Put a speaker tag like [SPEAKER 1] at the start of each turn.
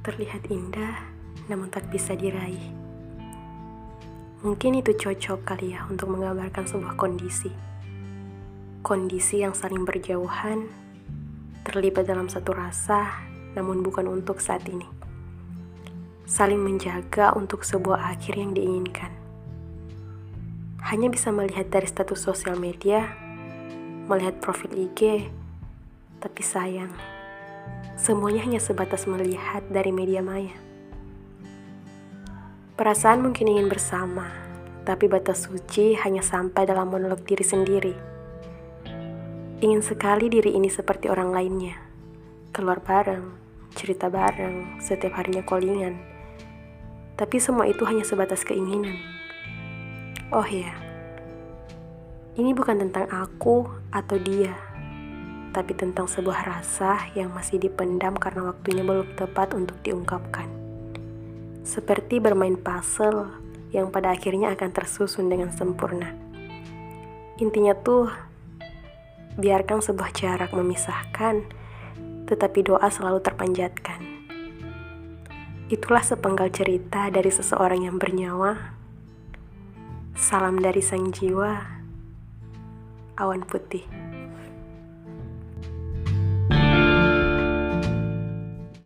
[SPEAKER 1] terlihat indah, namun tak bisa diraih. Mungkin itu cocok kali ya untuk menggambarkan sebuah kondisi. Kondisi yang saling berjauhan, terlibat dalam satu rasa, namun bukan untuk saat ini. Saling menjaga untuk sebuah akhir yang diinginkan. Hanya bisa melihat dari status sosial media, melihat profil IG, tapi sayang, semuanya hanya sebatas melihat dari media maya. Perasaan mungkin ingin bersama, tapi batas suci hanya sampai dalam monolog diri sendiri. Ingin sekali diri ini seperti orang lainnya. Keluar bareng, cerita bareng, setiap harinya callingan. Tapi semua itu hanya sebatas keinginan. Oh ya, ini bukan tentang aku atau dia, tapi tentang sebuah rasa yang masih dipendam karena waktunya belum tepat untuk diungkapkan. Seperti bermain puzzle yang pada akhirnya akan tersusun dengan sempurna. Intinya tuh, biarkan sebuah jarak memisahkan, tetapi doa selalu terpanjatkan. Itulah sepenggal cerita dari seseorang yang bernyawa. Salam dari sang jiwa, awan putih.